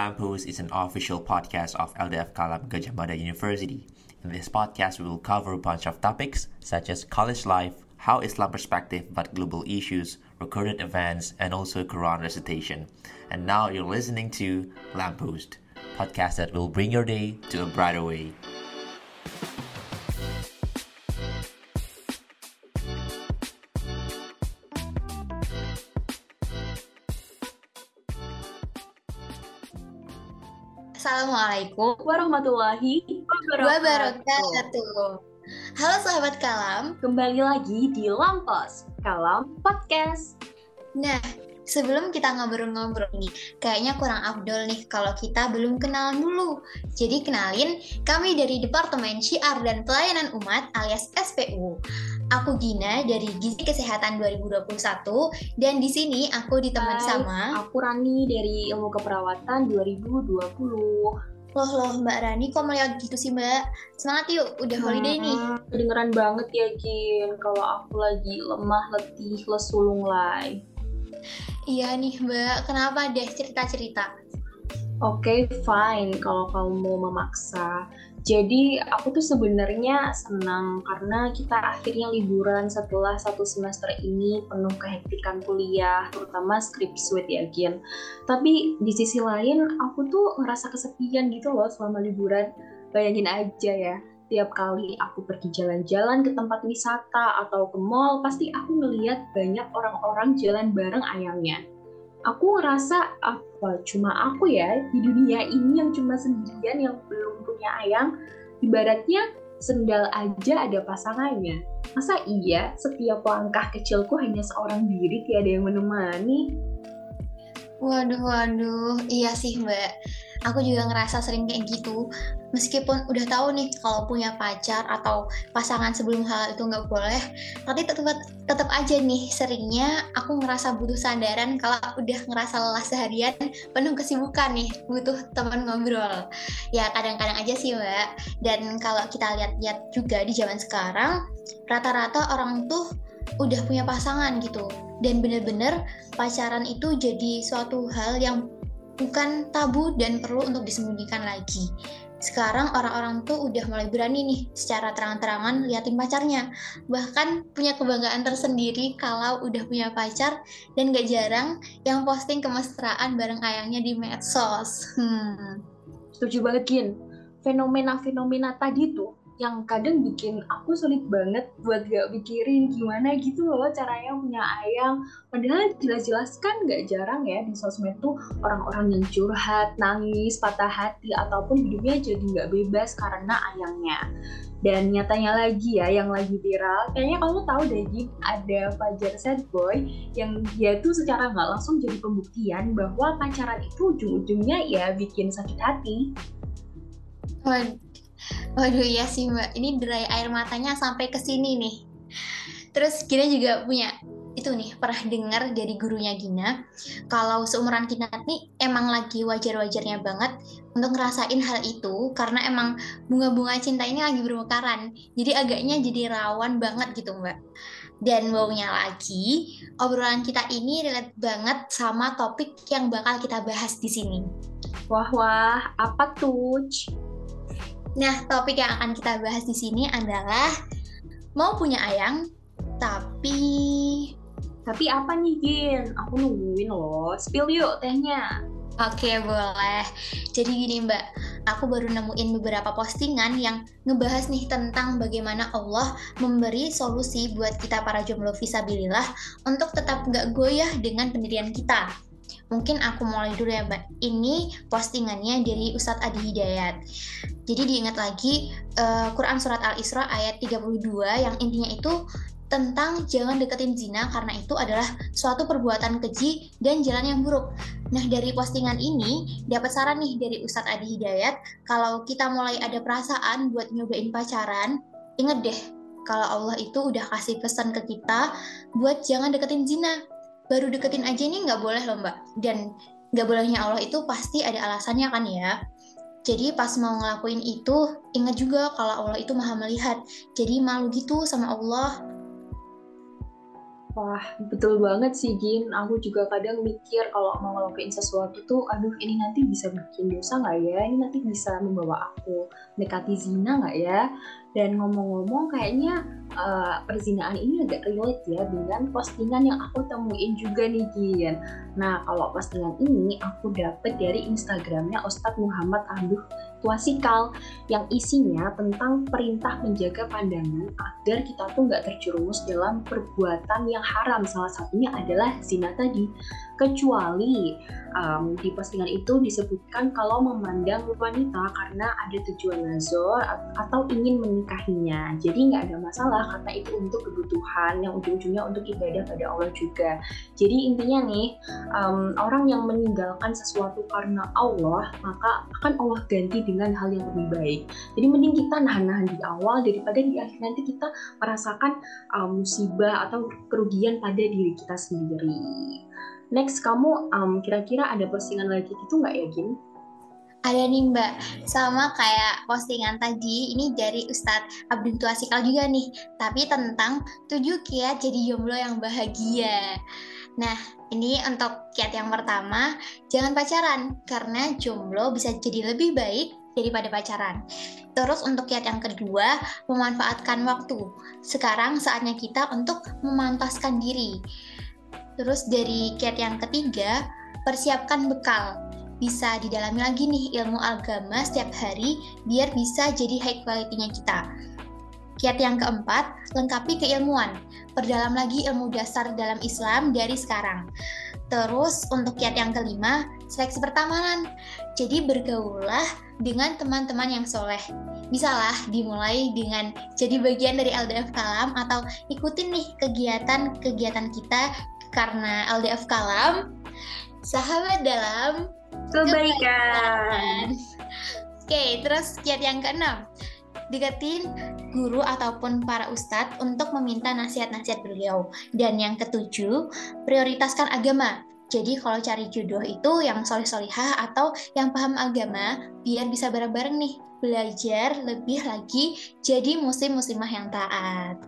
Lamppost is an official podcast of LDF Kalam Gajah Mada University. In this podcast, we will cover a bunch of topics such as college life, how Islam perspective but global issues, recurrent events, and also Quran recitation. And now you're listening to Lamppost, podcast that will bring your day to a brighter way. Assalamualaikum warahmatullahi wabarakatuh. Halo sahabat kalam, Kembali lagi di Lampos Kalam Podcast. Nah, sebelum kita ngobrol-ngobrol nih, kayaknya kurang afdol nih kalau kita belum kenalan dulu. Jadi kenalin, kami dari Departemen Syiar dan Pelayanan Umat alias SPU. Aku Gina dari Gizi Kesehatan 2021 dan di sini aku ditemani Hai, sama Aku Rani dari Ilmu Keperawatan 2020. Loh loh Mbak Rani kok melihat gitu sih Mbak? Semangat yuk, udah holiday nih. Hmm, Kedengeran banget ya Gin kalau aku lagi lemah, letih, lesu lunglai. Iya nih Mbak, kenapa deh cerita-cerita? Oke, fine kalau kamu mau memaksa. Jadi aku tuh sebenarnya senang karena kita akhirnya liburan setelah satu semester ini penuh kehektikan kuliah, terutama script suite ya Gin. Tapi di sisi lain aku tuh ngerasa kesepian gitu loh selama liburan. Bayangin aja ya, tiap kali aku pergi jalan-jalan ke tempat wisata atau ke mall, pasti aku ngeliat banyak orang-orang jalan bareng ayamnya aku ngerasa apa cuma aku ya di dunia ini yang cuma sendirian yang belum punya ayang ibaratnya sendal aja ada pasangannya. Masa iya setiap langkah kecilku hanya seorang diri tiada yang menemani? Waduh, waduh, iya sih Mbak. Aku juga ngerasa sering kayak gitu. Meskipun udah tahu nih kalau punya pacar atau pasangan sebelum hal itu nggak boleh, tapi tetap tetap aja nih seringnya aku ngerasa butuh sandaran kalau udah ngerasa lelah seharian penuh kesibukan nih butuh teman ngobrol. Ya kadang-kadang aja sih Mbak. Dan kalau kita lihat-lihat juga di zaman sekarang, rata-rata orang tuh udah punya pasangan gitu dan bener-bener pacaran itu jadi suatu hal yang bukan tabu dan perlu untuk disembunyikan lagi. Sekarang orang-orang tuh udah mulai berani nih secara terang-terangan liatin pacarnya. Bahkan punya kebanggaan tersendiri kalau udah punya pacar dan gak jarang yang posting kemesraan bareng ayangnya di medsos. Hmm. setuju banget Gin fenomena-fenomena tadi tuh yang kadang bikin aku sulit banget buat gak pikirin gimana gitu loh caranya punya ayang. Padahal jelas-jelas kan gak jarang ya di sosmed tuh orang-orang yang curhat, nangis, patah hati ataupun hidupnya jadi gak bebas karena ayangnya. Dan nyatanya lagi ya yang lagi viral kayaknya kamu tahu deh Jim ada Fajar Sad Boy yang dia tuh secara nggak langsung jadi pembuktian bahwa pacaran itu ujung-ujungnya ya bikin sakit hati waduh iya sih mbak, ini derai air matanya sampai ke sini nih. Terus Gina juga punya itu nih pernah dengar dari gurunya Gina kalau seumuran kita nih emang lagi wajar-wajarnya banget untuk ngerasain hal itu karena emang bunga-bunga cinta ini lagi bermekaran. Jadi agaknya jadi rawan banget gitu mbak. Dan wownya lagi obrolan kita ini relate banget sama topik yang bakal kita bahas di sini. Wah wah apa tuh Nah, topik yang akan kita bahas di sini adalah mau punya ayang, tapi tapi apa nih Gin aku nungguin loh spill yuk tehnya Oke, boleh. Jadi gini Mbak, aku baru nemuin beberapa postingan yang ngebahas nih tentang bagaimana Allah memberi solusi buat kita para jomblo visabilillah untuk tetap nggak goyah dengan pendirian kita. Mungkin aku mulai dulu ya Mbak. Ini postingannya dari Ustadz Adi Hidayat. Jadi diingat lagi uh, Quran Surat Al-Isra ayat 32 yang intinya itu tentang jangan deketin zina karena itu adalah suatu perbuatan keji dan jalan yang buruk. Nah dari postingan ini dapat saran nih dari Ustadz Adi Hidayat kalau kita mulai ada perasaan buat nyobain pacaran, inget deh kalau Allah itu udah kasih pesan ke kita buat jangan deketin zina. Baru deketin aja ini nggak boleh loh mbak. Dan nggak bolehnya Allah itu pasti ada alasannya kan ya. Jadi pas mau ngelakuin itu, ingat juga kalau Allah itu maha melihat. Jadi malu gitu sama Allah. Wah, betul banget sih, Gin. Aku juga kadang mikir kalau mau ngelakuin sesuatu tuh, aduh ini nanti bisa bikin dosa nggak ya? Ini nanti bisa membawa aku mendekati zina nggak ya? Dan ngomong-ngomong kayaknya uh, perzinaan ini agak relate ya dengan postingan yang aku temuin juga nih Gin. Nah kalau postingan ini aku dapet dari Instagramnya Ustadz Muhammad Abduh Tuasikal yang isinya tentang perintah menjaga pandangan agar kita tuh nggak terjerumus dalam perbuatan yang haram. Salah satunya adalah zina tadi kecuali um, di postingan itu disebutkan kalau memandang wanita karena ada tujuan nazar atau ingin menikahinya. Jadi nggak ada masalah karena itu untuk kebutuhan yang ujung-ujungnya untuk ibadah pada Allah juga. Jadi intinya nih um, orang yang meninggalkan sesuatu karena Allah maka akan Allah ganti dengan hal yang lebih baik. Jadi mending kita nahan-nahan di awal daripada di akhir nanti kita merasakan um, musibah atau kerugian pada diri kita sendiri. Next, kamu um, kira-kira ada postingan lagi gitu nggak ya, Gin? Ada nih Mbak, sama kayak postingan tadi, ini dari Ustadz Abdul Tuasikal juga nih, tapi tentang tujuh kiat jadi jomblo yang bahagia. Nah, ini untuk kiat yang pertama, jangan pacaran, karena jomblo bisa jadi lebih baik daripada pacaran. Terus untuk kiat yang kedua, memanfaatkan waktu. Sekarang saatnya kita untuk memantaskan diri. Terus dari kiat yang ketiga, persiapkan bekal. Bisa didalami lagi nih ilmu agama setiap hari biar bisa jadi high quality-nya kita. Kiat yang keempat, lengkapi keilmuan. Perdalam lagi ilmu dasar dalam Islam dari sekarang. Terus untuk kiat yang kelima, seleksi pertemanan. Jadi bergaullah dengan teman-teman yang soleh. Bisalah dimulai dengan jadi bagian dari LDF Kalam atau ikutin nih kegiatan-kegiatan kita karena LDF Kalam sahabat dalam kebaikan. Oke, terus kiat yang keenam deketin guru ataupun para ustadz untuk meminta nasihat-nasihat beliau. Dan yang ketujuh, prioritaskan agama. Jadi kalau cari jodoh itu yang solih-solihah atau yang paham agama, biar bisa bareng-bareng nih belajar lebih lagi jadi muslim-muslimah yang taat.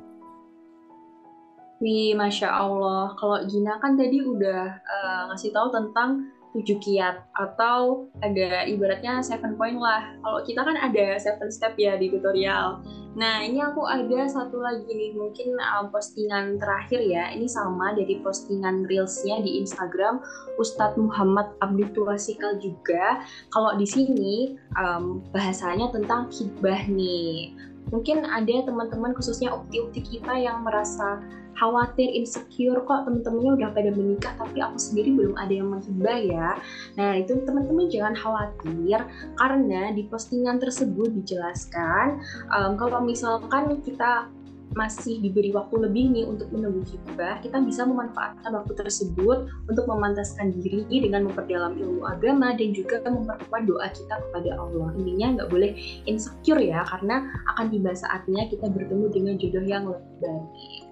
Wih, Masya Allah. Kalau Gina kan tadi udah uh, ngasih tahu tentang tujuh kiat atau ada ibaratnya seven point lah. Kalau kita kan ada seven step ya di tutorial. Nah ini aku ada satu lagi nih mungkin um, postingan terakhir ya. Ini sama dari postingan reelsnya di Instagram Ustadz Muhammad Abdul Tuasikal juga. Kalau di sini um, bahasanya tentang hibah nih. Mungkin ada teman-teman khususnya ukti-ukti kita yang merasa khawatir, insecure kok temen-temennya udah pada menikah tapi aku sendiri belum ada yang menghibah ya. Nah itu teman-teman jangan khawatir karena di postingan tersebut dijelaskan um, kalau misalkan kita masih diberi waktu lebih nih untuk menunggu hibah, kita bisa memanfaatkan waktu tersebut untuk memantaskan diri dengan memperdalam ilmu agama dan juga memperkuat doa kita kepada Allah. Intinya nggak boleh insecure ya, karena akan tiba saatnya kita bertemu dengan jodoh yang lebih baik.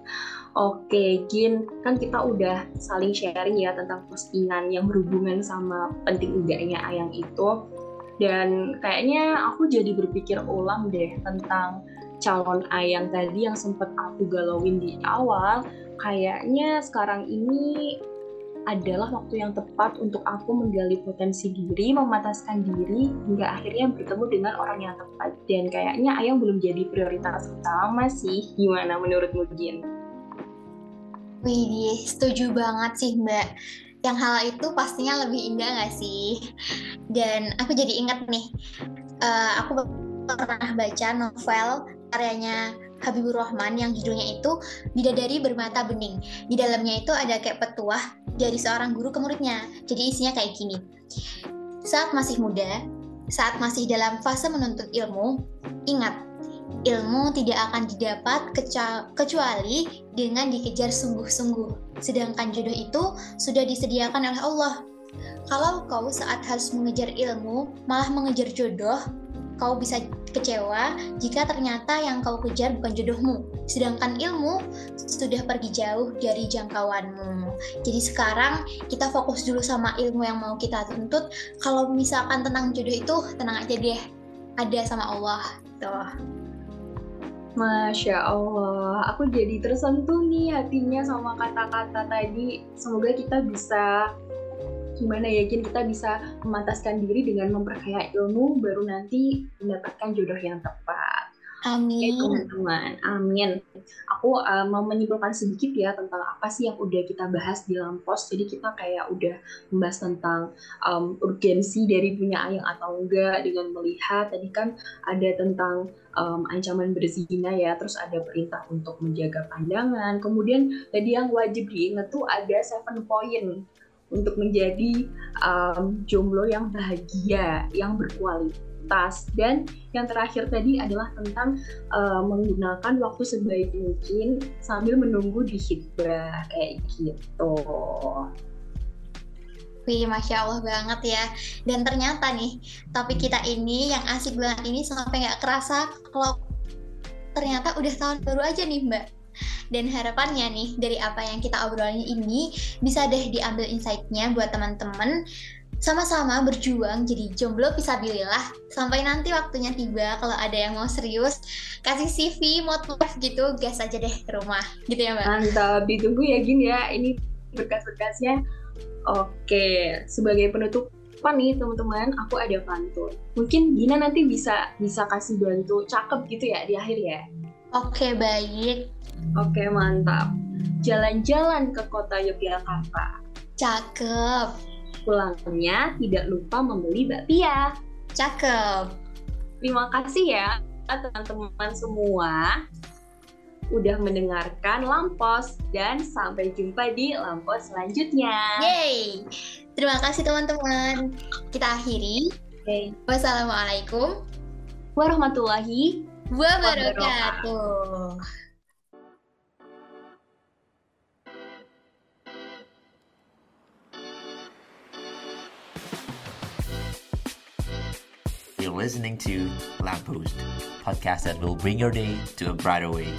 Oke, Gin, kan kita udah saling sharing ya tentang postingan yang berhubungan sama penting enggaknya ayang itu. Dan kayaknya aku jadi berpikir ulang deh tentang calon ayang tadi yang sempat aku galauin di awal. Kayaknya sekarang ini adalah waktu yang tepat untuk aku menggali potensi diri, memataskan diri, hingga akhirnya bertemu dengan orang yang tepat. Dan kayaknya ayang belum jadi prioritas utama sih. Gimana menurutmu, Gin? Wih, setuju banget sih Mbak. Yang hal itu pastinya lebih indah gak sih? Dan aku jadi ingat nih, uh, aku pernah baca novel karyanya Habibur Rahman yang judulnya itu Bidadari Bermata Bening. Di dalamnya itu ada kayak petuah dari seorang guru ke muridnya. Jadi isinya kayak gini. Saat masih muda, saat masih dalam fase menuntut ilmu, ingat ilmu tidak akan didapat kecuali dengan dikejar sungguh-sungguh. Sedangkan jodoh itu sudah disediakan oleh Allah. Kalau kau saat harus mengejar ilmu malah mengejar jodoh, kau bisa kecewa jika ternyata yang kau kejar bukan jodohmu, sedangkan ilmu sudah pergi jauh dari jangkauanmu. Jadi sekarang kita fokus dulu sama ilmu yang mau kita tuntut. Kalau misalkan tentang jodoh itu tenang aja deh, ada sama Allah. Tuh. Masya Allah, aku jadi tersentuh nih hatinya sama kata-kata tadi. Semoga kita bisa gimana ya, kita bisa memantaskan diri dengan memperkaya ilmu, baru nanti mendapatkan jodoh yang tepat. Amin. teman-teman, amin. Aku uh, mau menyimpulkan sedikit ya tentang apa sih yang udah kita bahas di dalam post. Jadi kita kayak udah membahas tentang um, urgensi dari punya ayang atau enggak dengan melihat tadi kan ada tentang um, ancaman berzina ya, terus ada perintah untuk menjaga pandangan. Kemudian tadi yang wajib diingat tuh ada seven point untuk menjadi um, jomblo yang bahagia, yang berkualitas tas dan yang terakhir tadi adalah tentang uh, menggunakan waktu sebaik mungkin sambil menunggu di hitbah kayak gitu. Wih, Masya Allah banget ya. Dan ternyata nih, topik kita ini yang asik banget ini sampai nggak kerasa kalau ternyata udah tahun baru aja nih Mbak. Dan harapannya nih, dari apa yang kita obrolin ini, bisa deh diambil insight-nya buat teman-teman. Sama-sama berjuang jadi jomblo bisa pilihlah sampai nanti waktunya tiba kalau ada yang mau serius kasih CV live gitu gas aja deh ke rumah. Gitu ya mbak? Mantap. Ditunggu ya gini ya. Ini berkas-berkasnya. Oke. Sebagai penutup apa nih teman-teman? Aku ada pantun. Mungkin Gina nanti bisa bisa kasih bantu. Cakep gitu ya di akhir ya oke baik oke mantap jalan-jalan ke kota Yogyakarta cakep Pulangnya tidak lupa membeli bakpia. Cakep. Terima kasih ya teman-teman semua udah mendengarkan Lampos dan sampai jumpa di Lampos selanjutnya. Yeay. Terima kasih teman-teman. Kita akhiri. Okay. Wassalamualaikum warahmatullahi wabarakatuh. You're listening to Lamppost, podcast that will bring your day to a brighter way.